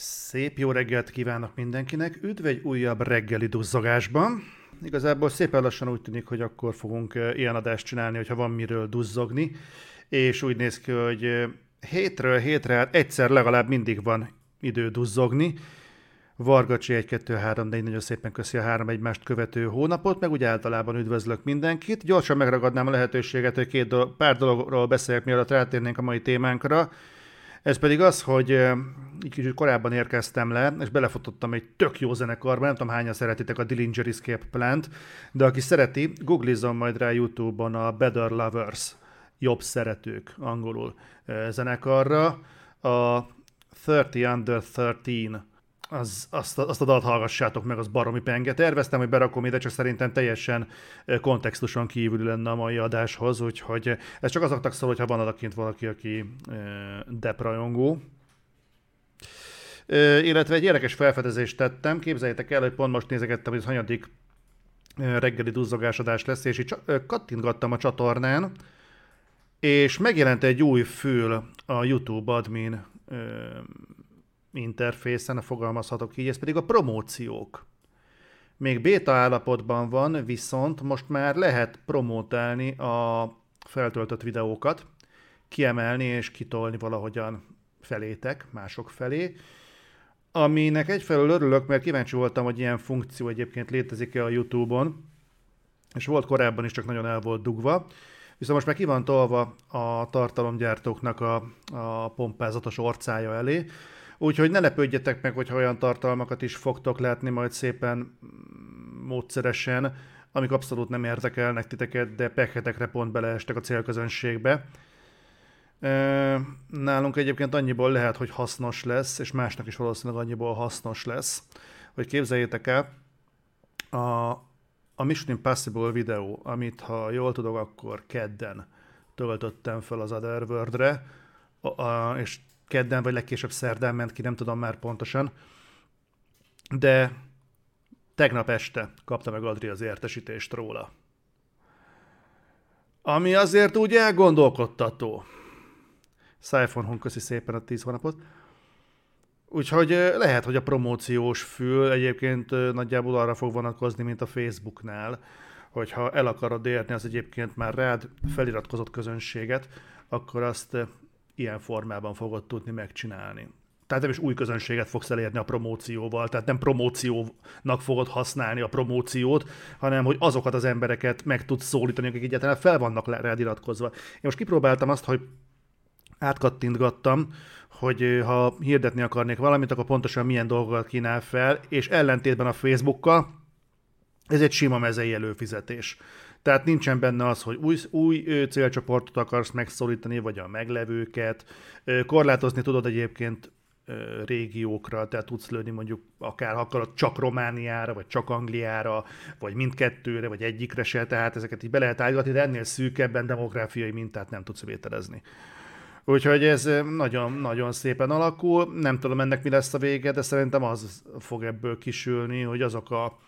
Szép jó reggelt kívánok mindenkinek, üdv egy újabb reggeli duzzogásban. Igazából szépen lassan úgy tűnik, hogy akkor fogunk eh, ilyen adást csinálni, hogyha van miről duzzogni, és úgy néz ki, hogy eh, hétről hétre hát egyszer legalább mindig van idő duzzogni. Vargacsi 1, 2, 3, 4, nagyon szépen köszi a három egymást követő hónapot, meg úgy általában üdvözlök mindenkit. Gyorsan megragadnám a lehetőséget, hogy két dolog, pár dologról beszéljek, mielőtt rátérnénk a mai témánkra. Ez pedig az, hogy egy kicsit korábban érkeztem le, és belefotottam egy tök jó zenekarba, nem tudom hányan szeretitek a Dillinger Escape Plant, de aki szereti, googlizzon majd rá YouTube-on a Better Lovers, jobb szeretők angolul zenekarra. A 30 Under 13 az, azt, azt a dalt hallgassátok meg, az baromi penge. Terveztem, hogy berakom ide, csak szerintem teljesen kontextuson kívül lenne a mai adáshoz, úgyhogy ez csak azoknak szól, hogyha van adakint valaki, aki deprajongó. Illetve egy érdekes felfedezést tettem. Képzeljétek el, hogy pont most nézegettem, hogy ez hanyadik reggeli duzzogásodás lesz, és így kattintgattam a csatornán, és megjelent egy új fül a YouTube admin interfészen, fogalmazhatok így, ez pedig a promóciók. Még béta állapotban van, viszont most már lehet promótálni a feltöltött videókat, kiemelni és kitolni valahogyan felétek, mások felé, aminek egyfelől örülök, mert kíváncsi voltam, hogy ilyen funkció egyébként létezik-e a YouTube-on, és volt korábban is, csak nagyon el volt dugva. Viszont most már ki van tolva a tartalomgyártóknak a, a pompázatos orcája elé, Úgyhogy ne lepődjetek meg, hogyha olyan tartalmakat is fogtok látni majd szépen módszeresen, amik abszolút nem érdekelnek titeket, de pekhetekre pont beleestek a célközönségbe. Nálunk egyébként annyiból lehet, hogy hasznos lesz, és másnak is valószínűleg annyiból hasznos lesz, hogy képzeljétek el, a, a Mission Impossible videó, amit ha jól tudok, akkor kedden töltöttem fel az Otherworld-re, és kedden, vagy legkésőbb szerdán ment ki, nem tudom már pontosan. De tegnap este kapta meg Adri az értesítést róla. Ami azért úgy elgondolkodtató. Siphon köszi szépen a 10 hónapot. Úgyhogy lehet, hogy a promóciós fül egyébként nagyjából arra fog vonatkozni, mint a Facebooknál, hogyha el akarod érni az egyébként már rád feliratkozott közönséget, akkor azt ilyen formában fogod tudni megcsinálni. Tehát nem is új közönséget fogsz elérni a promócióval, tehát nem promóciónak fogod használni a promóciót, hanem hogy azokat az embereket meg tudsz szólítani, akik egyáltalán fel vannak rád iratkozva. Én most kipróbáltam azt, hogy átkattintgattam, hogy ha hirdetni akarnék valamit, akkor pontosan milyen dolgokat kínál fel, és ellentétben a Facebookkal, ez egy sima mezei előfizetés. Tehát nincsen benne az, hogy új, új célcsoportot akarsz megszólítani, vagy a meglevőket. Korlátozni tudod egyébként régiókra, tehát tudsz lőni mondjuk akár akarod csak Romániára, vagy csak Angliára, vagy mindkettőre, vagy egyikre se, tehát ezeket így be lehet állítani, de ennél szűkebben demográfiai mintát nem tudsz vételezni. Úgyhogy ez nagyon-nagyon szépen alakul. Nem tudom ennek mi lesz a vége, de szerintem az fog ebből kisülni, hogy azok a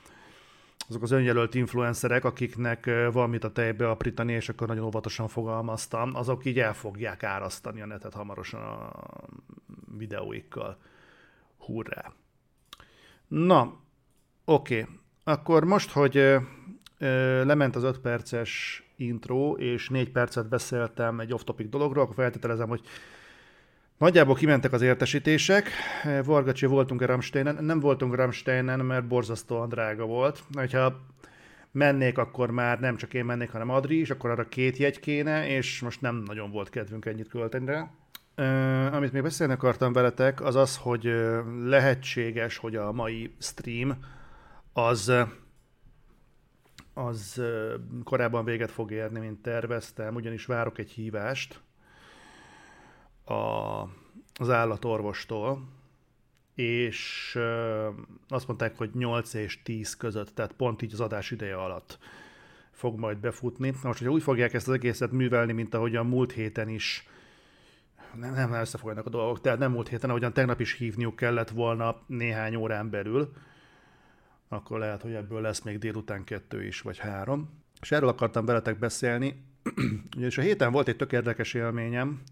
azok az önjelölt influencerek, akiknek valamit a tejbe aprítani, és akkor nagyon óvatosan fogalmaztam, azok így el fogják árasztani a netet hamarosan a videóikkal. Hurrá! Na, oké. Okay. Akkor most, hogy ö, lement az 5 perces intro, és 4 percet beszéltem egy off-topic dologról, akkor feltételezem, hogy Nagyjából kimentek az értesítések. Vargacsi voltunk a Ramsteinen. Nem voltunk Ramsteinen, mert borzasztóan drága volt. Ha mennék, akkor már nem csak én mennék, hanem Adri is, akkor arra két jegy kéne, és most nem nagyon volt kedvünk ennyit költeni rá. Uh, amit még beszélni akartam veletek, az az, hogy lehetséges, hogy a mai stream az az korábban véget fog érni, mint terveztem, ugyanis várok egy hívást, a, az állatorvostól, és azt mondták, hogy 8 és 10 között, tehát pont így az adás ideje alatt fog majd befutni. Na most, hogyha úgy fogják ezt az egészet művelni, mint ahogy a múlt héten is, nem, nem összefognak a dolgok, tehát nem múlt héten, ahogyan tegnap is hívniuk kellett volna néhány órán belül, akkor lehet, hogy ebből lesz még délután kettő is, vagy három. És erről akartam veletek beszélni, ugyanis a héten volt egy tök érdekes élményem,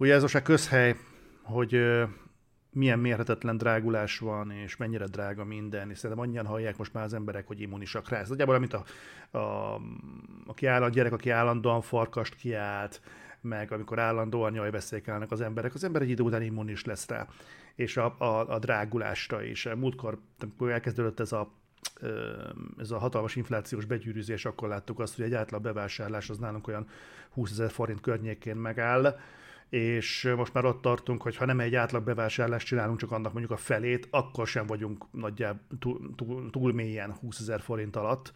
Ugye ez most a közhely, hogy milyen mérhetetlen drágulás van, és mennyire drága minden, és szerintem annyian hallják most már az emberek, hogy immunisak rá. Ez nagyjából, mint a, a, aki áll, a gyerek, aki állandóan farkast kiált, meg amikor állandóan jaj beszélkelnek az emberek, az ember egy idő után immunis lesz rá, és a, a, a drágulásra is. Múltkor, amikor elkezdődött ez a ez a hatalmas inflációs begyűrűzés, akkor láttuk azt, hogy egy átlag bevásárlás az nálunk olyan 20 ezer forint környékén megáll, és most már ott tartunk, hogy ha nem egy átlag bevásárlást csinálunk, csak annak mondjuk a felét, akkor sem vagyunk nagyjából túl, túl, túl mélyen 20 ezer forint alatt.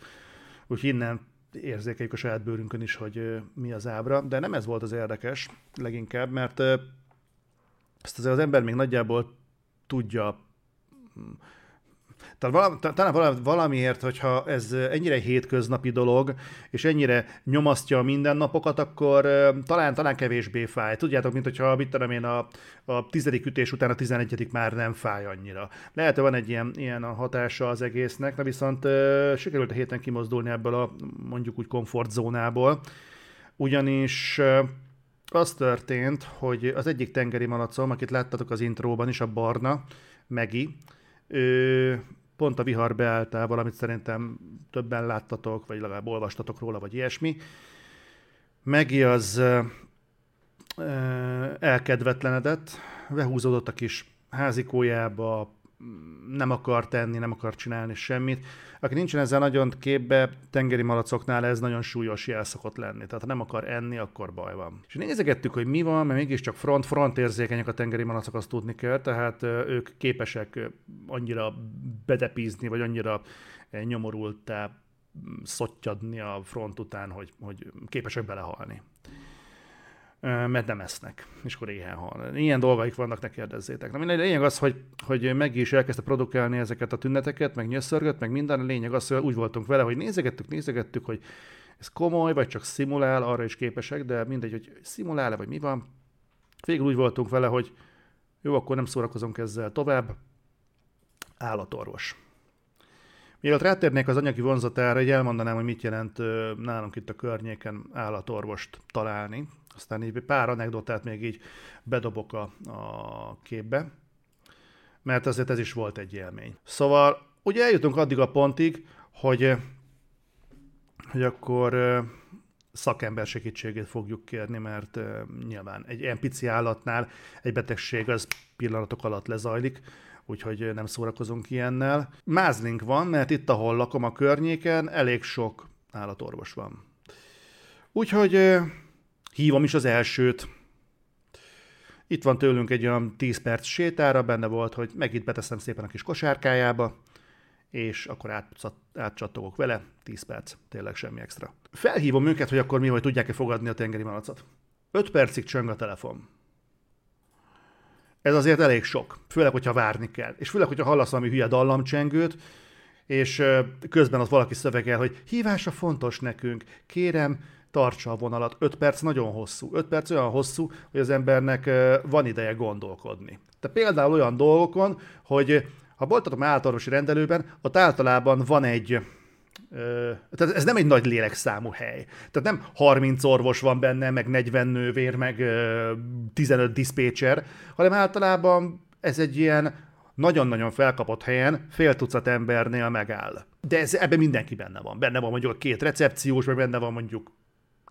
Úgyhogy innen érzékeljük a saját bőrünkön is, hogy mi az ábra, de nem ez volt az érdekes leginkább, mert ezt az ember még nagyjából tudja tehát talán valamiért, hogyha ez ennyire hétköznapi dolog, és ennyire nyomasztja a mindennapokat, akkor talán, talán kevésbé fáj. Tudjátok, mint hogyha mit tudom én, a, a tizedik ütés után a tizenegyedik már nem fáj annyira. Lehet, hogy van egy ilyen, ilyen a hatása az egésznek, de viszont sikerült a héten kimozdulni ebből a mondjuk úgy komfortzónából, ugyanis az történt, hogy az egyik tengeri malacom, akit láttatok az intróban is, a barna, Megi, ő pont a vihar beálltál, valamit szerintem többen láttatok, vagy legalább olvastatok róla, vagy ilyesmi. Megi az elkedvetlenedett, behúzódott a kis házikójába, nem akar tenni, nem akar csinálni semmit. Aki nincsen ezzel nagyon képbe, tengeri malacoknál ez nagyon súlyos jel szokott lenni. Tehát ha nem akar enni, akkor baj van. És nézegettük, hogy mi van, mert mégiscsak front-front érzékenyek a tengeri malacok, azt tudni kell, tehát ők képesek annyira bedepízni, vagy annyira nyomorultá szottyadni a front után, hogy, hogy képesek belehalni mert nem esznek, és akkor éhen hal. Ilyen dolgaik vannak, ne kérdezzétek. Na mindegy, a lényeg az, hogy, hogy meg is elkezdte produkálni ezeket a tüneteket, meg nyöszörgött, meg minden. A lényeg az, hogy úgy voltunk vele, hogy nézegettük, nézegettük, hogy ez komoly, vagy csak szimulál, arra is képesek, de mindegy, hogy szimulál-e, vagy mi van. Végül úgy voltunk vele, hogy jó, akkor nem szórakozunk ezzel tovább. Állatorvos. Mielőtt rátérnék az anyagi vonzatára, egy elmondanám, hogy mit jelent nálunk itt a környéken állatorvost találni. Aztán így pár anekdotát még így bedobok a, a képbe, mert azért ez is volt egy élmény. Szóval ugye eljutunk addig a pontig, hogy, hogy akkor szakember segítségét fogjuk kérni, mert nyilván egy pici állatnál egy betegség az pillanatok alatt lezajlik, úgyhogy nem szórakozunk ilyennel. Mázlink van, mert itt, ahol lakom a környéken, elég sok állatorvos van. Úgyhogy hívom is az elsőt. Itt van tőlünk egy olyan 10 perc sétára, benne volt, hogy megint beteszem szépen a kis kosárkájába, és akkor át, átcsattogok vele, 10 perc, tényleg semmi extra. Felhívom őket, hogy akkor mi, hogy tudják-e fogadni a tengeri malacot. 5 percig csöng a telefon. Ez azért elég sok, főleg, hogyha várni kell. És főleg, hogyha hallasz valami hülye dallamcsengőt, és közben ott valaki szövegel, hogy hívása fontos nekünk, kérem, tartsa a vonalat. 5 perc nagyon hosszú. 5 perc olyan hosszú, hogy az embernek van ideje gondolkodni. Tehát például olyan dolgokon, hogy ha voltatok általános rendelőben, ott általában van egy tehát ez nem egy nagy lélekszámú hely. Tehát nem 30 orvos van benne, meg 40 nővér, meg 15 diszpécser, hanem általában ez egy ilyen nagyon-nagyon felkapott helyen fél tucat embernél megáll. De ez, ebben mindenki benne van. Benne van mondjuk a két recepciós, vagy benne van mondjuk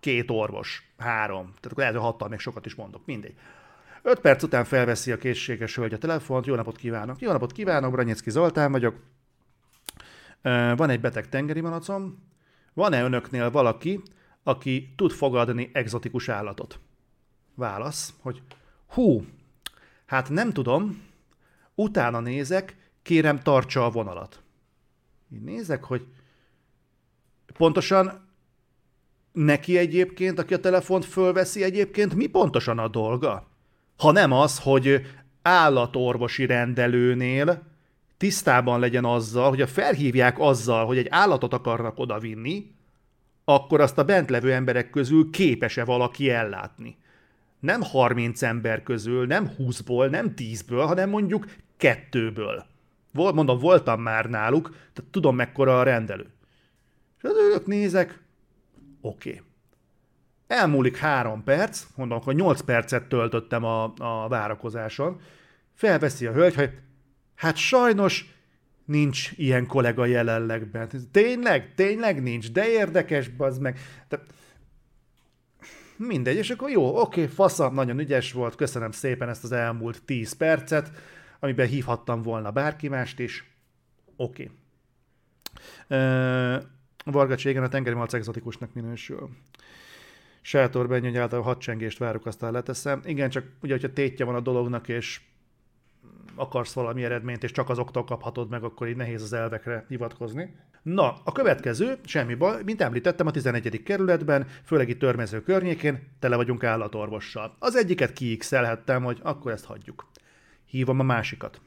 két orvos, három. Tehát akkor lehet, hogy hattal még sokat is mondok, mindegy. Öt perc után felveszi a készséges hölgy a telefont, jó napot kívánok. Jó napot kívánok, Branyecki Zoltán vagyok. Van egy beteg tengeri malacom. Van-e önöknél valaki, aki tud fogadni egzotikus állatot? Válasz, hogy hú, hát nem tudom, utána nézek, kérem tartsa a vonalat. Én nézek, hogy pontosan neki egyébként, aki a telefont fölveszi egyébként, mi pontosan a dolga? Ha nem az, hogy állatorvosi rendelőnél tisztában legyen azzal, hogy a felhívják azzal, hogy egy állatot akarnak odavinni, akkor azt a bent levő emberek közül képes-e valaki ellátni. Nem 30 ember közül, nem 20-ból, nem 10-ből, hanem mondjuk kettőből. Mondom, voltam már náluk, tehát tudom mekkora a rendelő. És az ők nézek, oké. Okay. Elmúlik három perc, mondom, hogy 8 percet töltöttem a, a várakozáson, felveszi a hölgy, hogy hát sajnos nincs ilyen kollega jelenleg bent. Tényleg? Tényleg nincs? De érdekes, bazd meg. De... Mindegy, és akkor jó, oké, fasza, nagyon ügyes volt, köszönöm szépen ezt az elmúlt 10 percet, amiben hívhattam volna bárki mást is. Oké. Uh, Varga igen, a tengeri malac exotikusnak minősül. Sátor Benyony által a hadcsengést várok, aztán leteszem. Igen, csak ugye, hogyha tétje van a dolognak, és akarsz valami eredményt, és csak azoktól kaphatod meg, akkor így nehéz az elvekre hivatkozni. Na, a következő, semmi baj, mint említettem, a 11. kerületben, főleg itt törmező környékén, tele vagyunk állatorvossal. Az egyiket kiixelhettem, hogy akkor ezt hagyjuk. Hívom a másikat.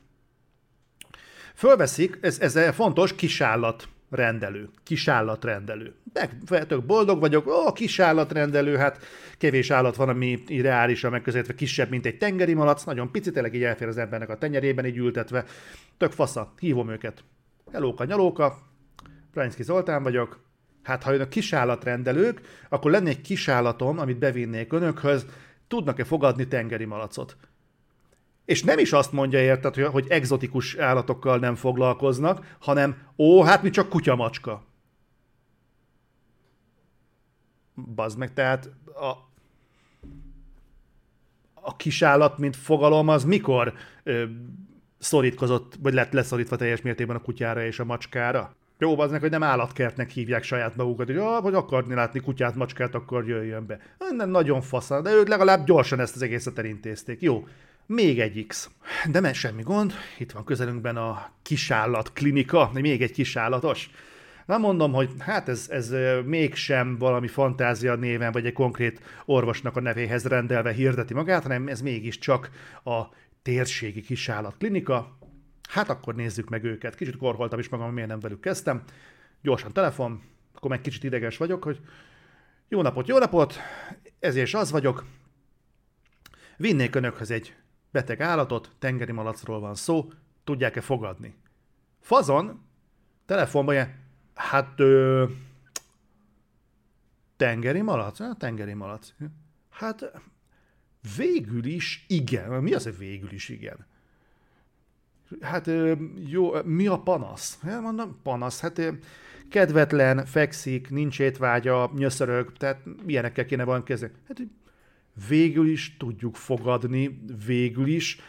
Fölveszik, ez, ez fontos, kisállat rendelő, kisállatrendelő. De tök boldog vagyok, ó, kisállatrendelő, hát kevés állat van, ami reálisan megközelítve kisebb, mint egy tengeri malac, nagyon pici, tényleg így elfér az embernek a tenyerében, így ültetve. Tök fasza, hívom őket. Helóka, nyalóka, Brajnszki Zoltán vagyok. Hát ha önök kisállatrendelők, akkor lenne egy kisállatom, amit bevinnék önökhöz, tudnak-e fogadni tengeri malacot? És nem is azt mondja érted, hogy egzotikus állatokkal nem foglalkoznak, hanem ó, hát mi csak kutyamacska. Bazd meg, tehát a, a kisállat, mint fogalom, az mikor ö, szorítkozott, vagy lett leszorítva teljes mértékben a kutyára és a macskára? Jó, az hogy nem állatkertnek hívják saját magukat, hogy ah, hogy akarni látni kutyát, macskát, akkor jöjjön be. Nem, nagyon faszán, de ők legalább gyorsan ezt az egészet elintézték. Jó, még egy X. De mert semmi gond, itt van közelünkben a kisállat klinika, még egy kisállatos. Nem mondom, hogy hát ez, ez mégsem valami fantázia néven, vagy egy konkrét orvosnak a nevéhez rendelve hirdeti magát, hanem ez mégiscsak a térségi kisállat klinika. Hát akkor nézzük meg őket. Kicsit korholtam is magam, miért nem velük kezdtem. Gyorsan telefon, akkor meg kicsit ideges vagyok, hogy jó napot, jó napot, ezért az vagyok. Vinnék önökhöz egy beteg állatot, tengeri malacról van szó, tudják-e fogadni? Fazon, telefonban ilyen, hát ö, tengeri malac? Hát, tengeri malac. Hát végül is igen. Mi az, hogy végül is igen? Hát jó, mi a panasz? Hát mondom, panasz, hát kedvetlen, fekszik, nincs étvágya, nyöszörög, tehát ilyenekkel kéne van kezdeni. Hát végül is tudjuk fogadni, végül is.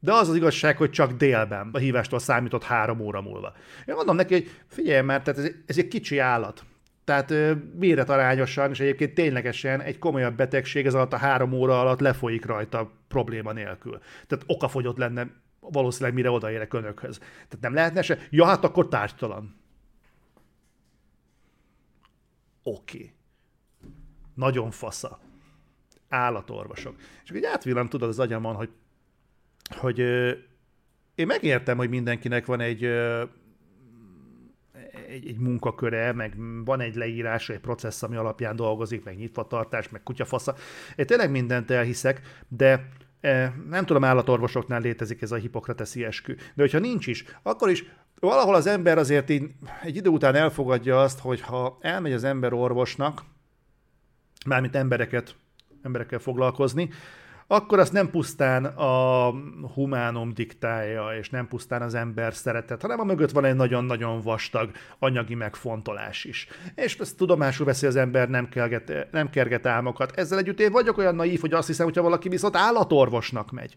De az az igazság, hogy csak délben a hívástól számított három óra múlva. Én mondom neki, hogy figyelj már, ez, ez egy kicsi állat. Tehát méretarányosan, és egyébként ténylegesen egy komolyabb betegség ez alatt a három óra alatt lefolyik rajta probléma nélkül. Tehát okafogyott lenne valószínűleg mire odaérek önökhöz. Tehát nem lehetne se? Ja, hát akkor tárgytalan. Oké. Okay. Nagyon fasza állatorvosok. És akkor így átvillant tudod az agyamon, hogy, hogy én megértem, hogy mindenkinek van egy, egy, egy munkaköre, meg van egy leírás, egy processz, ami alapján dolgozik, meg nyitvatartás, meg kutyafasza. Én tényleg mindent elhiszek, de nem tudom, állatorvosoknál létezik ez a hipokrateszi eskü. De hogyha nincs is, akkor is valahol az ember azért így egy idő után elfogadja azt, hogy ha elmegy az ember orvosnak, mármint embereket emberekkel foglalkozni, akkor azt nem pusztán a humánom diktálja, és nem pusztán az ember szeretet, hanem a mögött van egy nagyon-nagyon vastag anyagi megfontolás is. És ezt tudomásul veszi az ember, nem, kerget, nem kerget álmokat. Ezzel együtt én vagyok olyan naív, hogy azt hiszem, hogyha valaki viszont állatorvosnak megy,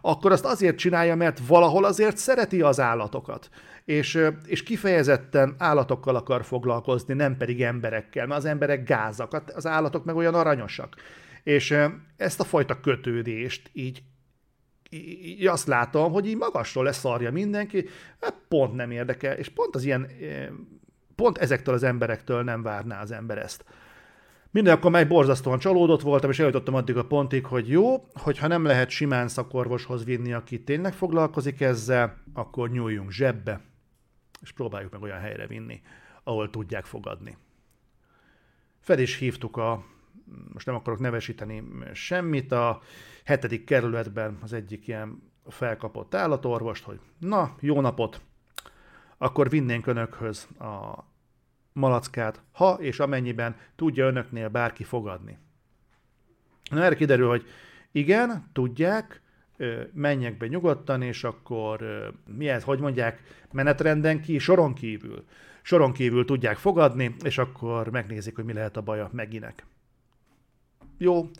akkor azt azért csinálja, mert valahol azért szereti az állatokat. És, és kifejezetten állatokkal akar foglalkozni, nem pedig emberekkel, mert az emberek gázak, az állatok meg olyan aranyosak. És ezt a fajta kötődést így, így azt látom, hogy így magasról leszarja mindenki, pont nem érdekel, és pont az ilyen, pont ezektől az emberektől nem várná az ember ezt. Minden akkor már borzasztóan csalódott voltam, és eljutottam addig a pontig, hogy jó, hogyha nem lehet simán szakorvoshoz vinni, aki tényleg foglalkozik ezzel, akkor nyúljunk zsebbe, és próbáljuk meg olyan helyre vinni, ahol tudják fogadni. Fel is hívtuk a most nem akarok nevesíteni semmit, a hetedik kerületben az egyik ilyen felkapott állatorvost, hogy na, jó napot, akkor vinnénk önökhöz a malackát, ha és amennyiben tudja önöknél bárki fogadni. Na erre kiderül, hogy igen, tudják, menjek be nyugodtan, és akkor miért, hogy mondják, menetrenden ki, soron kívül. Soron kívül tudják fogadni, és akkor megnézik, hogy mi lehet a baja meginek. Jó,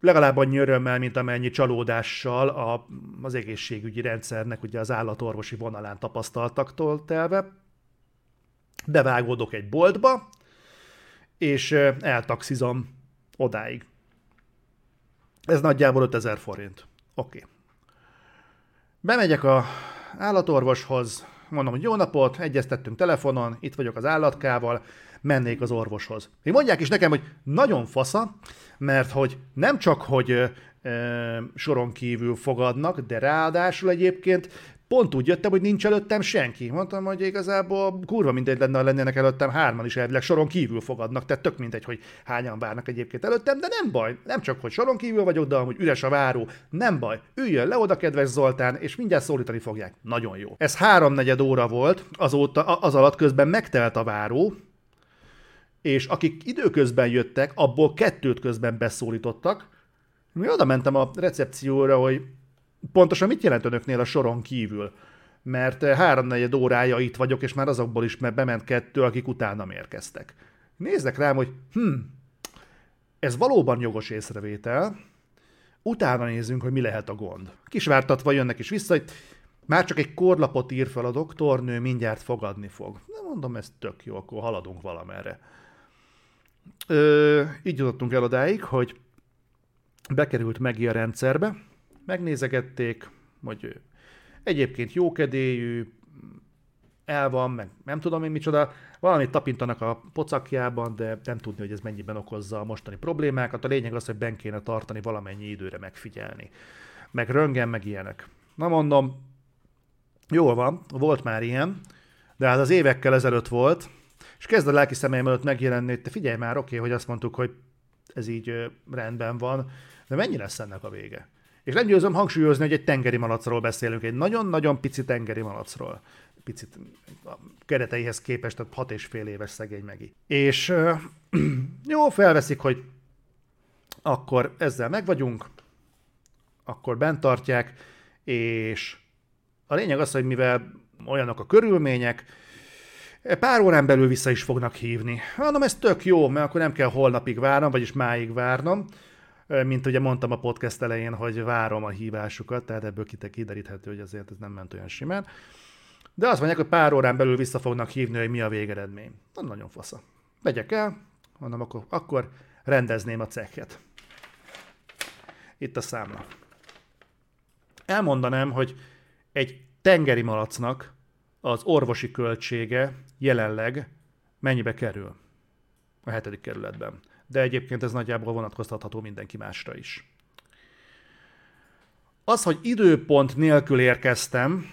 legalább annyi örömmel, mint amennyi csalódással a, az egészségügyi rendszernek ugye az állatorvosi vonalán tapasztaltaktól telve. Bevágódok egy boltba, és eltaxizom odáig. Ez nagyjából 5000 forint. Oké. Okay. Bemegyek a állatorvoshoz, mondom, hogy jó napot, egyeztettünk telefonon, itt vagyok az állatkával, mennék az orvoshoz. Még mondják is nekem, hogy nagyon fasza, mert hogy nem csak, hogy ö, soron kívül fogadnak, de ráadásul egyébként pont úgy jöttem, hogy nincs előttem senki. Mondtam, hogy igazából kurva mindegy lenne, ha lennének előttem hárman is elvileg soron kívül fogadnak, tehát tök mindegy, hogy hányan várnak egyébként előttem, de nem baj, nem csak, hogy soron kívül vagyok, de amúgy üres a váró, nem baj, üljön le oda, kedves Zoltán, és mindjárt szólítani fogják. Nagyon jó. Ez háromnegyed óra volt, azóta, az alatt közben megtelt a váró, és akik időközben jöttek, abból kettőt közben beszólítottak. Mi oda mentem a recepcióra, hogy pontosan mit jelent önöknél a soron kívül? Mert háromnegyed órája itt vagyok, és már azokból is mert bement kettő, akik utána érkeztek. Néznek rám, hogy hm, ez valóban jogos észrevétel, utána nézzünk, hogy mi lehet a gond. Kisvártatva jönnek is vissza, hogy már csak egy korlapot ír fel a doktornő, mindjárt fogadni fog. Nem mondom, ez tök jó, akkor haladunk valamerre. Ö, így jutottunk el odáig, hogy bekerült Megi a rendszerbe, megnézegették, hogy egyébként jókedélyű, el van, meg nem tudom én micsoda, valamit tapintanak a pocakjában, de nem tudni, hogy ez mennyiben okozza a mostani problémákat. A lényeg az, hogy ben kéne tartani valamennyi időre megfigyelni. Meg röngen, meg ilyenek. Na mondom, jól van, volt már ilyen, de hát az évekkel ezelőtt volt, és kezd a lelki szemeim előtt megjelenni, hogy te figyelj már, oké, okay, hogy azt mondtuk, hogy ez így rendben van, de mennyi lesz ennek a vége? És nem győzöm hangsúlyozni, hogy egy tengeri malacról beszélünk, egy nagyon-nagyon pici tengeri malacról. Picit a kereteihez képest, tehát hat és fél éves szegény megi. És jó, felveszik, hogy akkor ezzel megvagyunk, akkor bent tartják, és a lényeg az, hogy mivel olyanok a körülmények, pár órán belül vissza is fognak hívni. Mondom, ez tök jó, mert akkor nem kell holnapig várnom, vagyis máig várnom, mint ugye mondtam a podcast elején, hogy várom a hívásukat, tehát ebből kideríthető, hogy azért ez nem ment olyan simán. De azt mondják, hogy pár órán belül vissza fognak hívni, hogy mi a végeredmény. Na, nagyon fasza. Megyek el, mondom, akkor, akkor rendezném a cekket. Itt a számla. Elmondanám, hogy egy tengeri malacnak az orvosi költsége jelenleg mennyibe kerül a hetedik kerületben. De egyébként ez nagyjából vonatkoztatható mindenki másra is. Az, hogy időpont nélkül érkeztem,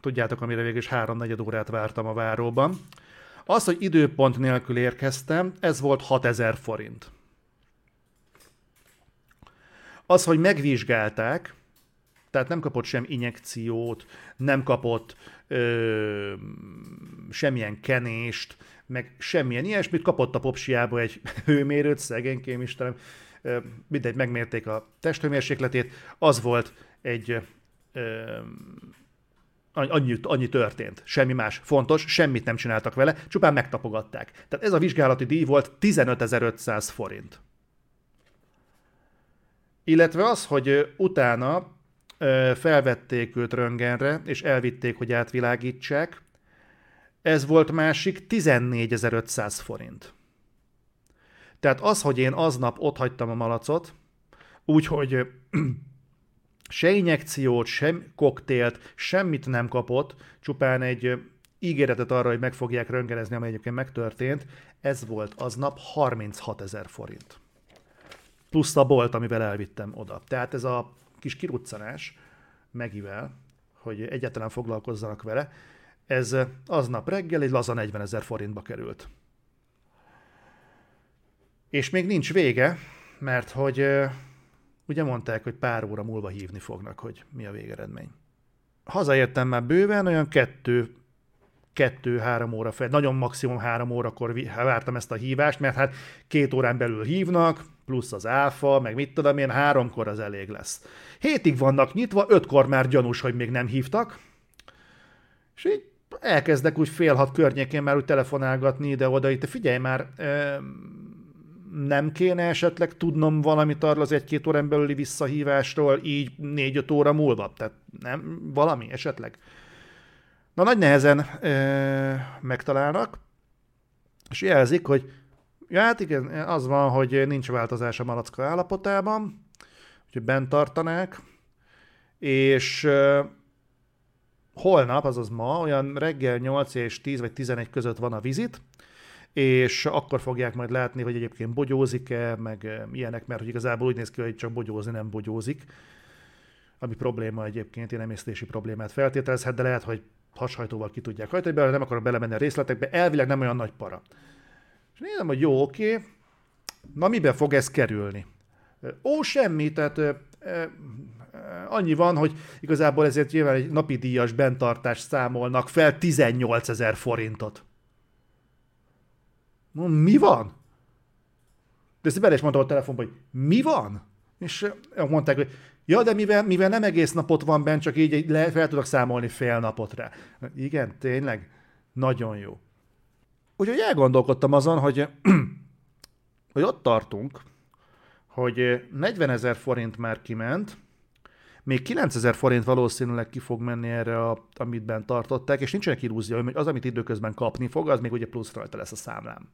tudjátok, amire végül is háromnegyed órát vártam a váróban, az, hogy időpont nélkül érkeztem, ez volt 6000 forint. Az, hogy megvizsgálták, tehát nem kapott sem injekciót, nem kapott ö, semmilyen kenést, meg semmilyen ilyesmit, kapott a popsiába egy hőmérőt, szegénykém Istenem, ö, mindegy, megmérték a testhőmérsékletét, az volt egy ö, annyi, annyi történt, semmi más. Fontos, semmit nem csináltak vele, csupán megtapogatták. Tehát ez a vizsgálati díj volt 15.500 forint. Illetve az, hogy utána felvették őt röngenre, és elvitték, hogy átvilágítsák. Ez volt másik 14.500 forint. Tehát az, hogy én aznap ott hagytam a malacot, úgyhogy se injekciót, sem koktélt, semmit nem kapott, csupán egy ígéretet arra, hogy meg fogják röngenezni, ami egyébként megtörtént, ez volt aznap 36 ezer forint. Plusz a bolt, amivel elvittem oda. Tehát ez a kis kiruccanás Megivel, hogy egyáltalán foglalkozzanak vele, ez aznap reggel egy laza 40 ezer forintba került. És még nincs vége, mert hogy ugye mondták, hogy pár óra múlva hívni fognak, hogy mi a végeredmény. Hazaértem már bőven, olyan kettő, kettő-három óra fel, nagyon maximum három órakor vártam ezt a hívást, mert hát két órán belül hívnak, plusz az áfa, meg mit tudom én, háromkor az elég lesz. Hétig vannak nyitva, ötkor már gyanús, hogy még nem hívtak, és így elkezdek úgy fél hat környékén már úgy telefonálgatni ide-oda, itt figyelj már, nem kéne esetleg tudnom valamit arról az egy-két órán belüli visszahívásról így négy-öt óra múlva? Tehát nem, valami esetleg. Na nagy nehezen ö, megtalálnak, és jelzik, hogy ja, hát igen, az van, hogy nincs változás a malacka állapotában, úgyhogy bent tartanák, és ö, holnap, azaz ma, olyan reggel 8 és 10 vagy 11 között van a vizit, és akkor fogják majd látni, hogy egyébként bogyózik-e, meg ilyenek, mert hogy igazából úgy néz ki, hogy csak bogyózni nem bogyózik, ami probléma egyébként, ilyen emésztési problémát feltételezhet, de lehet, hogy hashajtóval ki tudják hajtani belőle, nem akarok belemenni a részletekbe, elvileg nem olyan nagy para. És nézem, hogy jó, oké, na miben fog ez kerülni? Ó, semmi, tehát ö, annyi van, hogy igazából ezért nyilván egy napi díjas bentartást számolnak fel 18 ezer forintot. Mi van? De ezt bele is mondtam a telefonba, hogy mi van? És mondták, hogy ja, de mivel, mivel nem egész napot van bent, csak így le, fel tudok számolni fél napot rá. Igen, tényleg? Nagyon jó. Úgyhogy elgondolkodtam azon, hogy, hogy ott tartunk, hogy 40 ezer forint már kiment, még 9000 forint valószínűleg ki fog menni erre, a, amit bent tartották, és nincsenek illúzió, hogy az, amit időközben kapni fog, az még ugye plusz rajta lesz a számlám.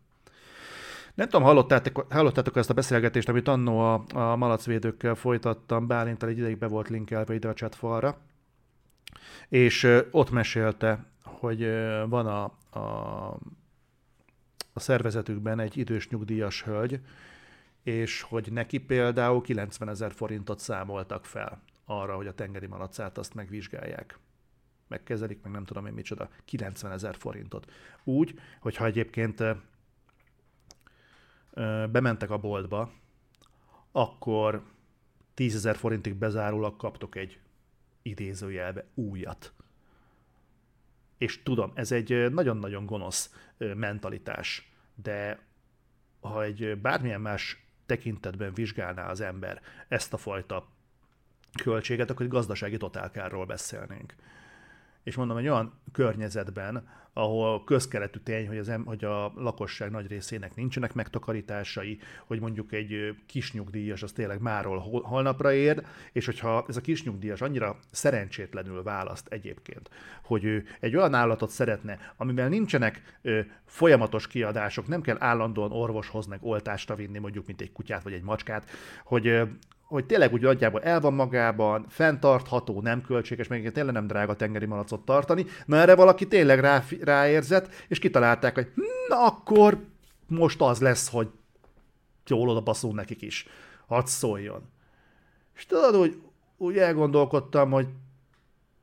Nem tudom, hallottátok, hallottátok ezt a beszélgetést, amit annó a, a malacvédőkkel folytattam, Bálintal egy ideig be volt linkelve ide a chatfalra, és ott mesélte, hogy van a, a, a szervezetükben egy idős nyugdíjas hölgy, és hogy neki például 90 ezer forintot számoltak fel arra, hogy a tengeri malacát azt megvizsgálják. Megkezelik, meg nem tudom én micsoda, 90 ezer forintot. Úgy, hogyha egyébként bementek a boltba, akkor 10 ezer forintig bezárólag kaptok egy idézőjelbe újat. És tudom, ez egy nagyon-nagyon gonosz mentalitás, de ha egy bármilyen más tekintetben vizsgálná az ember ezt a fajta költséget, akkor egy gazdasági totálkárról beszélnénk. És mondom, egy olyan környezetben, ahol közkeletű tény, hogy, az em, hogy a lakosság nagy részének nincsenek megtakarításai, hogy mondjuk egy kis nyugdíjas az tényleg máról hol, holnapra ér, és hogyha ez a kis nyugdíjas annyira szerencsétlenül választ egyébként, hogy ő egy olyan állatot szeretne, amivel nincsenek ö, folyamatos kiadások, nem kell állandóan orvoshoz meg oltásra vinni, mondjuk, mint egy kutyát vagy egy macskát, hogy ö, hogy tényleg úgy nagyjából el van magában, fenntartható, nem költséges, meg tényleg nem drága tengeri malacot tartani. Na erre valaki tényleg rá, ráérzett, és kitalálták, hogy na akkor most az lesz, hogy jól oda baszunk nekik is. Hadd szóljon. És tudod, úgy, úgy elgondolkodtam, hogy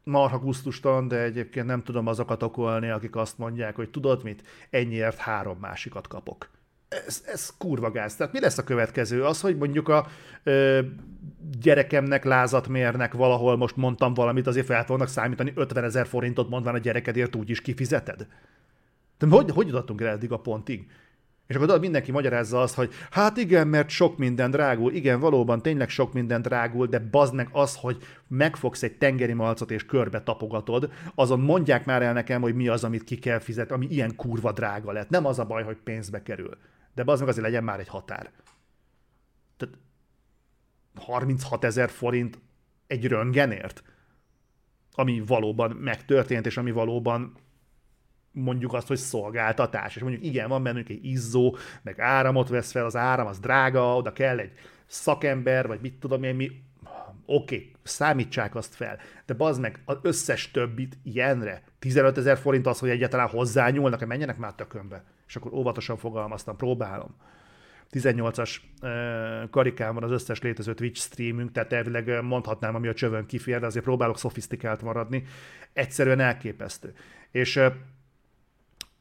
marha gusztustalan, de egyébként nem tudom azokat okolni, akik azt mondják, hogy tudod mit, ennyiért három másikat kapok ez, ez kurva gáz. Tehát mi lesz a következő? Az, hogy mondjuk a ö, gyerekemnek lázat mérnek valahol, most mondtam valamit, azért fel fognak számítani 50 ezer forintot mondván a gyerekedért úgy is kifizeted? De hogy, hogy jutottunk el eddig a pontig? És akkor mindenki magyarázza azt, hogy hát igen, mert sok minden drágul, igen, valóban tényleg sok minden drágul, de bazd meg az, hogy megfogsz egy tengeri malcot és körbe tapogatod, azon mondják már el nekem, hogy mi az, amit ki kell fizetni, ami ilyen kurva drága lett. Nem az a baj, hogy pénzbe kerül de az meg azért legyen már egy határ. Tehát 36 ezer forint egy röngenért, ami valóban megtörtént, és ami valóban mondjuk azt, hogy szolgáltatás. És mondjuk igen, van bennünk egy izzó, meg áramot vesz fel, az áram az drága, oda kell egy szakember, vagy mit tudom én, mi, oké, okay, számítsák azt fel, de bazd meg az összes többit ilyenre, 15 ezer forint az, hogy egyáltalán hozzányúlnak, menjenek már tökönbe. És akkor óvatosan fogalmaztam, próbálom. 18-as karikán van az összes létező Twitch streamünk, tehát elvileg mondhatnám, ami a csövön kifér, de azért próbálok szofisztikált maradni. Egyszerűen elképesztő. És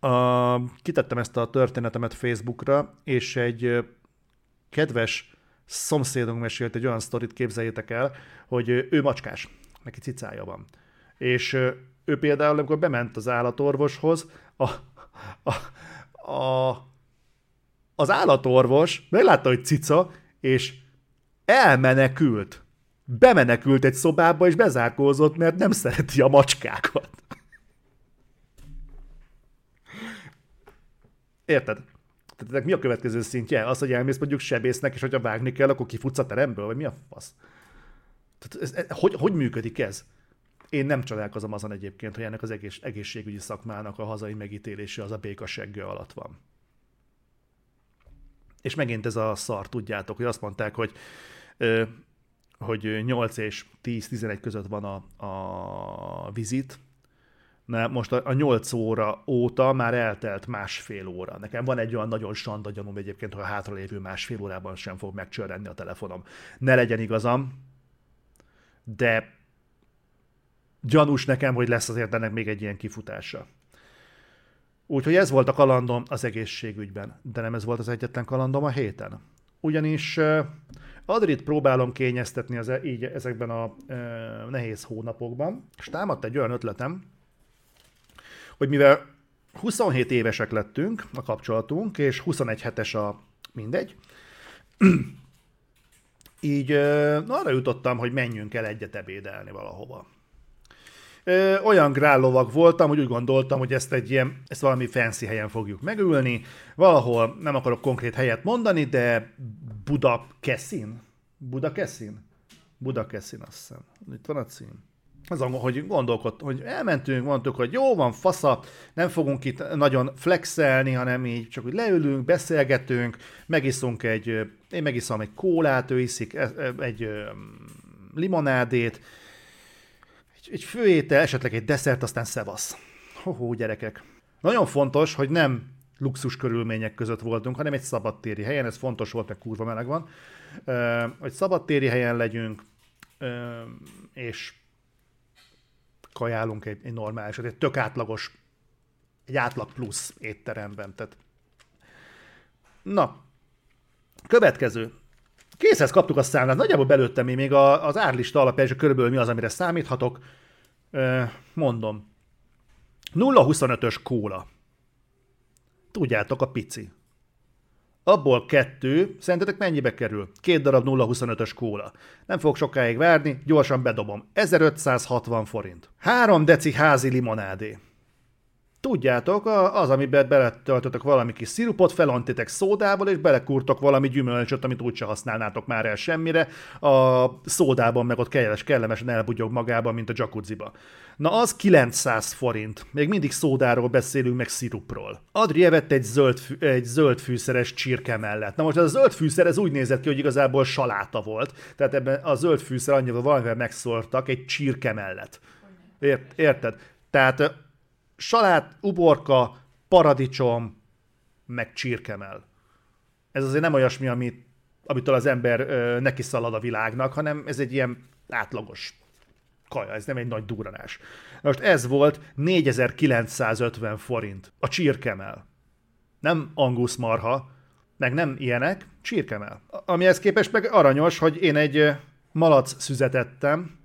a, kitettem ezt a történetemet Facebookra, és egy kedves szomszédunk mesélt egy olyan sztorit, képzeljétek el, hogy ő macskás, neki cicája van. És ő például, amikor bement az állatorvoshoz, a, a, a, az állatorvos meglátta, hogy cica, és elmenekült. Bemenekült egy szobába, és bezárkózott, mert nem szereti a macskákat. Érted? Tehát mi a következő szintje? Az, hogy elmész mondjuk sebésznek, és hogyha vágni kell, akkor kifutsz a teremből? Vagy mi a fasz? Tehát ez, ez, hogy, hogy működik ez? Én nem csodálkozom azon egyébként, hogy ennek az egész, egészségügyi szakmának a hazai megítélése az a békasegge alatt van. És megint ez a szar, tudjátok, hogy azt mondták, hogy, hogy 8 és 10-11 között van a, a vizit, Na, most a, a 8 óra óta már eltelt másfél óra. Nekem van egy olyan nagyon sanda gyanúm egyébként, hogy a hátralévő másfél órában sem fog megcsörrenni a telefonom. Ne legyen igazam, de gyanús nekem, hogy lesz azért ennek még egy ilyen kifutása. Úgyhogy ez volt a kalandom az egészségügyben, de nem ez volt az egyetlen kalandom a héten. Ugyanis Adrit próbálom kényeztetni az, e- így ezekben a e, nehéz hónapokban, és támadt egy olyan ötletem, hogy mivel 27 évesek lettünk a kapcsolatunk, és 21 hetes a mindegy, így na, arra jutottam, hogy menjünk el egyet ebédelni valahova. Olyan grállovak voltam, hogy úgy gondoltam, hogy ezt egy ilyen, ezt valami fancy helyen fogjuk megülni, valahol, nem akarok konkrét helyet mondani, de Budakeszin? Budakeszin? Budakeszin, azt hiszem. Itt van a cím az, hogy gondolkodt, hogy elmentünk, mondtuk, hogy jó van, fasza, nem fogunk itt nagyon flexelni, hanem így csak úgy leülünk, beszélgetünk, megiszunk egy, én megiszom egy kólát, ő iszik e, e, egy limonádét, egy, főétel, esetleg egy desszert, aztán szevasz. Hoho, gyerekek. Nagyon fontos, hogy nem luxus körülmények között voltunk, hanem egy szabadtéri helyen, ez fontos volt, mert kurva meleg van, hogy szabadtéri helyen legyünk, és kajálunk egy, egy normális, egy tök átlagos, egy átlag plusz étteremben. Tehát... Na, következő. Készhez kaptuk a számlát, nagyjából belőttem én még az árlista alapján, és körülbelül mi az, amire számíthatok. Mondom. 0,25-ös kóla. Tudjátok, a pici abból kettő, szerintetek mennyibe kerül? Két darab 0,25-ös kóla. Nem fogok sokáig várni, gyorsan bedobom. 1560 forint. Három deci házi limonádé. Tudjátok, az, amiben beletöltöttek valami kis szirupot, felontitek szódával, és belekurtok valami gyümölcsöt, amit úgyse használnátok már el semmire, a szódában meg ott kellemes, kellemesen elbugyog magában, mint a jacuzziba. Na az 900 forint. Még mindig szódáról beszélünk, meg szirupról. Adri evett egy zöld, egy zöld fűszeres csirke mellett. Na most ez a zöld fűszer, ez úgy nézett ki, hogy igazából saláta volt. Tehát ebben a zöld fűszer annyira valamivel megszórtak egy csirke mellett. Ért, érted? Tehát salát, uborka, paradicsom, meg csirkemel. Ez azért nem olyasmi, amit, amitől az ember ö, neki szalad a világnak, hanem ez egy ilyen átlagos kaja, ez nem egy nagy duranás. Most ez volt 4950 forint. A csirkemel. Nem angusz marha, meg nem ilyenek, csirkemel. Amihez képest meg aranyos, hogy én egy malac szüzetettem,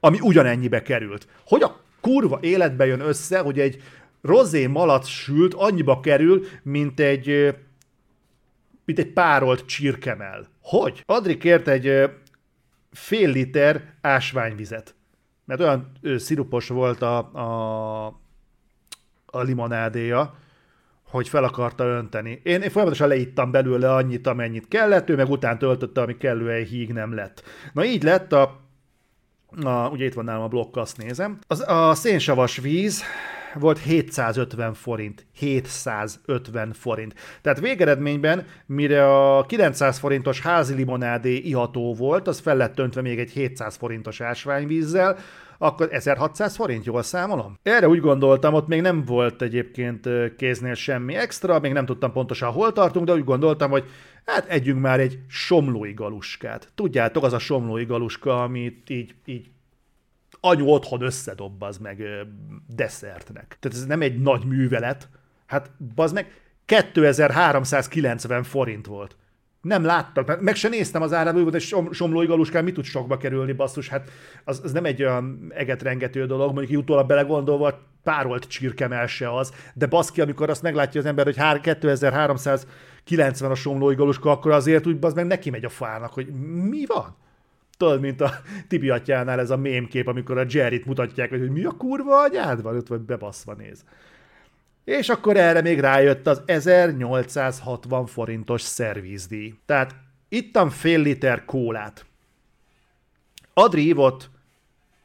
ami ugyanennyibe került. Hogy a kurva életbe jön össze, hogy egy rozé malac sült annyiba kerül, mint egy mint egy párolt csirkemel. Hogy? Adri kért egy fél liter ásványvizet. Mert olyan ő, szirupos volt a, a, a limonádéja, hogy fel akarta önteni. Én, én folyamatosan leittam belőle annyit, amennyit kellett, ő meg után töltötte, ami kellően híg nem lett. Na így lett a a, ugye itt van nálam a blokk, azt nézem. Az, a szénsavas víz volt 750 forint. 750 forint. Tehát végeredményben, mire a 900 forintos házi limonádé iható volt, az fel lett öntve még egy 700 forintos ásványvízzel, akkor 1600 forint, jól számolom? Erre úgy gondoltam, ott még nem volt egyébként kéznél semmi extra, még nem tudtam pontosan hol tartunk, de úgy gondoltam, hogy hát együnk már egy somlói galuskát. Tudjátok, az a somlói galuska, amit így, így anyu otthon összedob az meg desszertnek. Tehát ez nem egy nagy művelet. Hát bazd meg 2390 forint volt. Nem láttam, meg se néztem az árába, hogy somlói galuskán mit tud sokba kerülni, basszus, hát az, az nem egy olyan egetrengető dolog, mondjuk utólag belegondolva párolt csirkemel se az, de baszki, amikor azt meglátja az ember, hogy 2390 a somlói galuska, akkor azért úgy az meg neki megy a fának, hogy mi van? Tudod, mint a Tibi atyánál ez a mémkép, amikor a Jerryt mutatják, hogy mi a kurva anyád van, ott vagy bebaszva néz. És akkor erre még rájött az 1860 forintos szervizdíj. Tehát ittam fél liter kólát. Adri ívott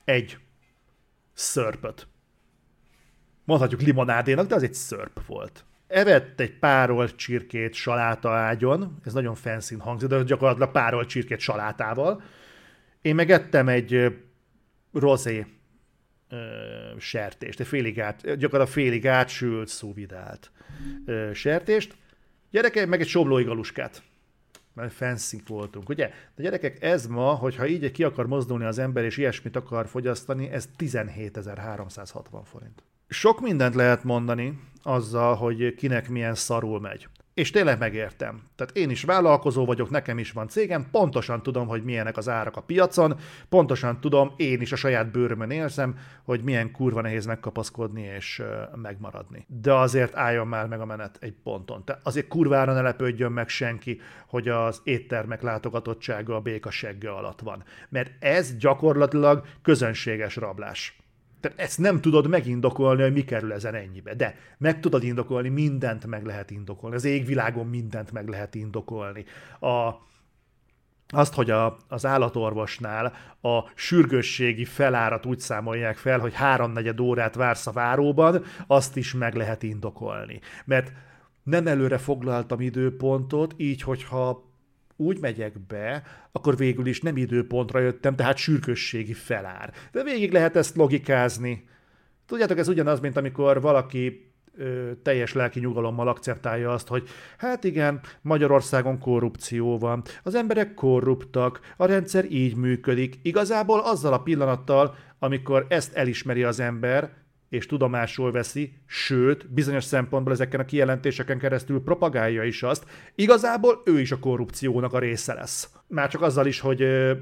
egy szörpöt. Mondhatjuk limonádénak, de az egy szörp volt. Evett egy párolt csirkét saláta ágyon, ez nagyon fancy hangzik, de gyakorlatilag párolt csirkét salátával. Én megettem egy rozé sertést, egy félig át, gyakorlatilag félig átsült, szóvidált sertést. Gyerekek, meg egy somlói galuskát. Mert fancy voltunk, ugye? De gyerekek, ez ma, hogyha így ki akar mozdulni az ember, és ilyesmit akar fogyasztani, ez 17.360 forint. Sok mindent lehet mondani azzal, hogy kinek milyen szarul megy. És tényleg megértem. Tehát én is vállalkozó vagyok, nekem is van cégem, pontosan tudom, hogy milyenek az árak a piacon, pontosan tudom, én is a saját bőrömön érzem, hogy milyen kurva nehéz megkapaszkodni és megmaradni. De azért álljon már meg a menet egy ponton. Tehát azért kurvára ne lepődjön meg senki, hogy az éttermek látogatottsága a béka segge alatt van. Mert ez gyakorlatilag közönséges rablás. Tehát ezt nem tudod megindokolni, hogy mi kerül ezen ennyibe. De meg tudod indokolni, mindent meg lehet indokolni. Az égvilágon mindent meg lehet indokolni. A, azt, hogy a, az állatorvosnál a sürgősségi felárat úgy számolják fel, hogy háromnegyed órát vársz a váróban, azt is meg lehet indokolni. Mert nem előre foglaltam időpontot, így, hogyha úgy megyek be, akkor végül is nem időpontra jöttem, tehát sürgősségi felár. De végig lehet ezt logikázni. Tudjátok, ez ugyanaz, mint amikor valaki ö, teljes lelki nyugalommal akceptálja azt, hogy hát igen, Magyarországon korrupció van, az emberek korruptak, a rendszer így működik. Igazából azzal a pillanattal, amikor ezt elismeri az ember, és tudomásul veszi, sőt, bizonyos szempontból ezeken a kijelentéseken keresztül propagálja is azt, igazából ő is a korrupciónak a része lesz. Már csak azzal is, hogy ö,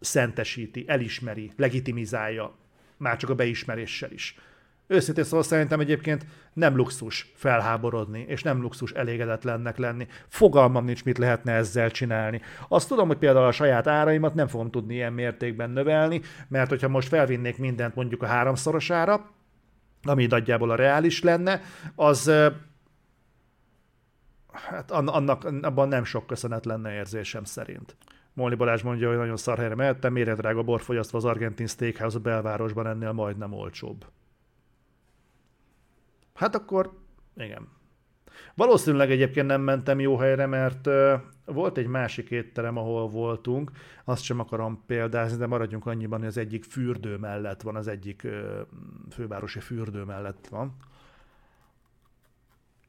szentesíti, elismeri, legitimizálja, már csak a beismeréssel is. Őszintén szóval szerintem egyébként nem luxus felháborodni, és nem luxus elégedetlennek lenni. Fogalmam nincs, mit lehetne ezzel csinálni. Azt tudom, hogy például a saját áraimat nem fogom tudni ilyen mértékben növelni, mert hogyha most felvinnék mindent mondjuk a háromszorosára, ami nagyjából a reális lenne, az hát annak, abban nem sok köszönet lenne érzésem szerint. Molni Balázs mondja, hogy nagyon szar helyre mehettem, méretdrága borfogyasztva az argentin steakhouse belvárosban ennél majdnem olcsóbb. Hát akkor, igen. Valószínűleg egyébként nem mentem jó helyre, mert volt egy másik étterem, ahol voltunk, azt sem akarom példázni, de maradjunk annyiban, hogy az egyik fürdő mellett van, az egyik fővárosi fürdő mellett van.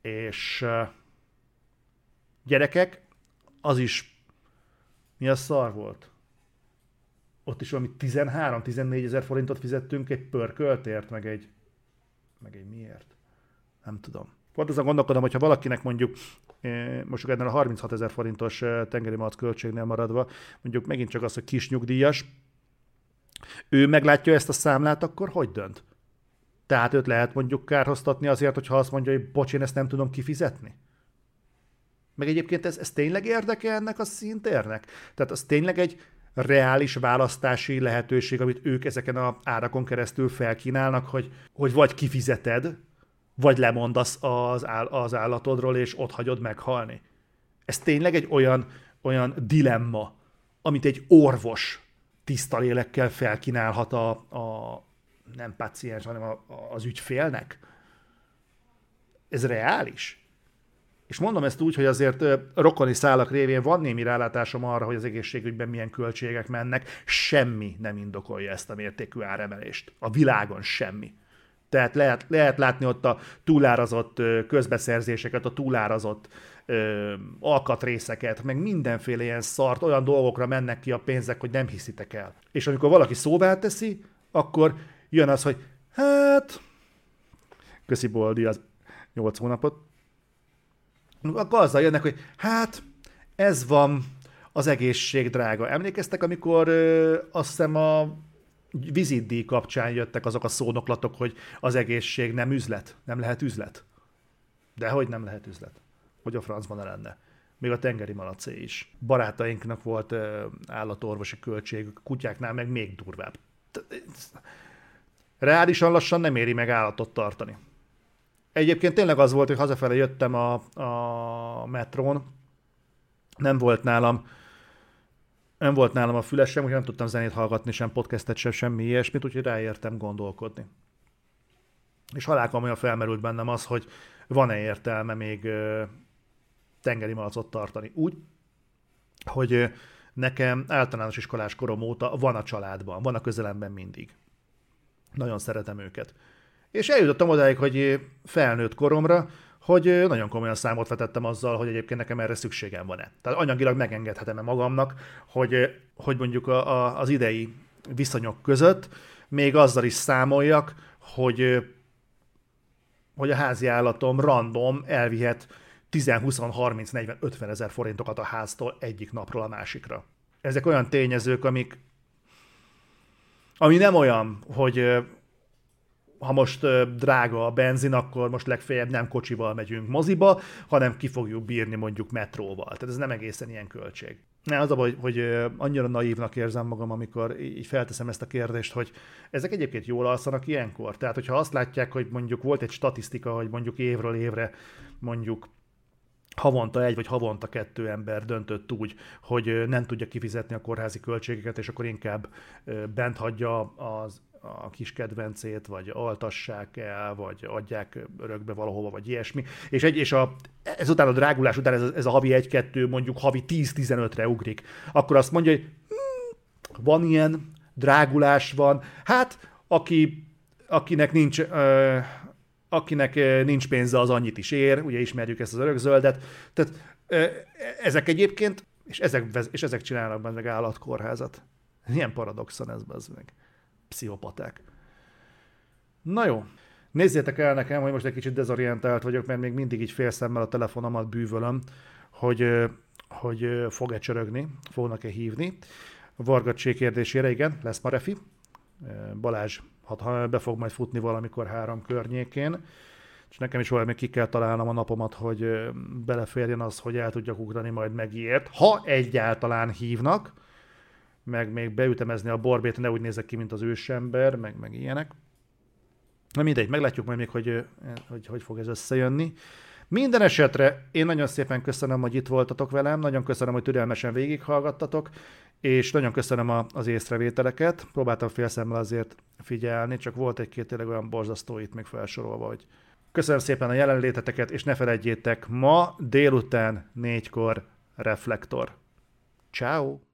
És gyerekek, az is mi a szar volt? Ott is valami 13-14 ezer forintot fizettünk egy pörköltért, meg egy, meg egy miért? Nem tudom. Pont azon gondolkodom, hogyha valakinek mondjuk eh, most ennél a 36 ezer forintos eh, tengeri malac költségnél maradva, mondjuk megint csak az, hogy kis nyugdíjas, ő meglátja ezt a számlát, akkor hogy dönt? Tehát őt lehet mondjuk kárhoztatni azért, hogyha azt mondja, hogy bocs, én ezt nem tudom kifizetni? Meg egyébként ez, ez tényleg érdeke ennek a szintérnek? Tehát az tényleg egy reális választási lehetőség, amit ők ezeken a árakon keresztül felkínálnak, hogy, hogy vagy kifizeted, vagy lemondasz az, áll, az állatodról, és ott hagyod meghalni. Ez tényleg egy olyan, olyan dilemma, amit egy orvos tiszta lélekkel felkínálhat a, a nem paciens, hanem a, a, az ügyfélnek. Ez reális? És mondom ezt úgy, hogy azért rokoni szálak révén van némi rálátásom arra, hogy az egészségügyben milyen költségek mennek. Semmi nem indokolja ezt a mértékű áremelést. A világon semmi. Tehát lehet, lehet látni ott a túlárazott közbeszerzéseket, a túlárazott ö, alkatrészeket, meg mindenféle ilyen szart, olyan dolgokra mennek ki a pénzek, hogy nem hiszitek el. És amikor valaki szóvá teszi, akkor jön az, hogy hát, köszi Boldi az 8 hónapot, akkor azzal jönnek, hogy hát, Ez van, az egészség drága. Emlékeztek, amikor ö, azt hiszem a vizitdíj kapcsán jöttek azok a szónoklatok, hogy az egészség nem üzlet, nem lehet üzlet. De hogy nem lehet üzlet? Hogy a francban ne lenne? Még a tengeri malacé is. Barátainknak volt állatorvosi költség, kutyáknál meg még durvább. Reálisan lassan nem éri meg állatot tartani. Egyébként tényleg az volt, hogy hazafele jöttem a, a metrón, nem volt nálam nem volt nálam a fülesem, úgyhogy nem tudtam zenét hallgatni, sem podcastet, sem semmi ilyesmit, úgyhogy ráértem gondolkodni. És halálkomolyan felmerült bennem az, hogy van-e értelme még ö, tengeri malacot tartani. Úgy, hogy ö, nekem általános iskolás korom óta van a családban, van a közelemben mindig. Nagyon szeretem őket. És eljutottam odáig, hogy felnőtt koromra, hogy nagyon komolyan számot vetettem azzal, hogy egyébként nekem erre szükségem van-e. Tehát anyagilag megengedhetem-e magamnak, hogy, hogy mondjuk a, a, az idei viszonyok között még azzal is számoljak, hogy, hogy a házi állatom random elvihet 10, 20, 30, 40, 50 ezer forintokat a háztól egyik napról a másikra. Ezek olyan tényezők, amik ami nem olyan, hogy ha most drága a benzin, akkor most legfeljebb nem kocsival megyünk moziba, hanem ki fogjuk bírni mondjuk metróval. Tehát ez nem egészen ilyen költség. Ne, az a hogy, hogy annyira naívnak érzem magam, amikor így felteszem ezt a kérdést, hogy ezek egyébként jól alszanak ilyenkor. Tehát, hogyha azt látják, hogy mondjuk volt egy statisztika, hogy mondjuk évről évre mondjuk havonta egy vagy havonta kettő ember döntött úgy, hogy nem tudja kifizetni a kórházi költségeket, és akkor inkább bent hagyja az a kis kedvencét, vagy altassák el, vagy adják örökbe valahova, vagy ilyesmi. És, egy, és a, ezután a drágulás után ez, ez a havi 1-2 mondjuk havi 10-15-re ugrik. Akkor azt mondja, hogy hm, van ilyen, drágulás van. Hát, aki, akinek nincs, ö, akinek nincs pénze, az annyit is ér, ugye ismerjük ezt az örökzöldet. Tehát ö, ezek egyébként, és ezek, és ezek csinálnak meg állatkórházat. Milyen paradoxon ez, az meg pszichopaták. Na jó, nézzétek el nekem, hogy most egy kicsit dezorientált vagyok, mert még mindig így félszemmel a telefonomat bűvölöm, hogy, hogy fog-e csörögni, fognak-e hívni. Varga kérdésére, igen, lesz ma refi. Balázs ha be fog majd futni valamikor három környékén, és nekem is valami ki kell találnom a napomat, hogy beleférjen az, hogy el tudjak ugrani majd megért, ha egyáltalán hívnak, meg még beütemezni a borbét, ne úgy nézek ki, mint az ősember, meg, meg ilyenek. Na mindegy, meglátjuk majd még, hogy, hogy hogy fog ez összejönni. Minden esetre én nagyon szépen köszönöm, hogy itt voltatok velem, nagyon köszönöm, hogy türelmesen végighallgattatok, és nagyon köszönöm a, az észrevételeket. Próbáltam félszemmel azért figyelni, csak volt egy-két tényleg olyan borzasztó itt még felsorolva, hogy köszönöm szépen a jelenléteteket, és ne felejtjétek, ma délután négykor reflektor. Ciao.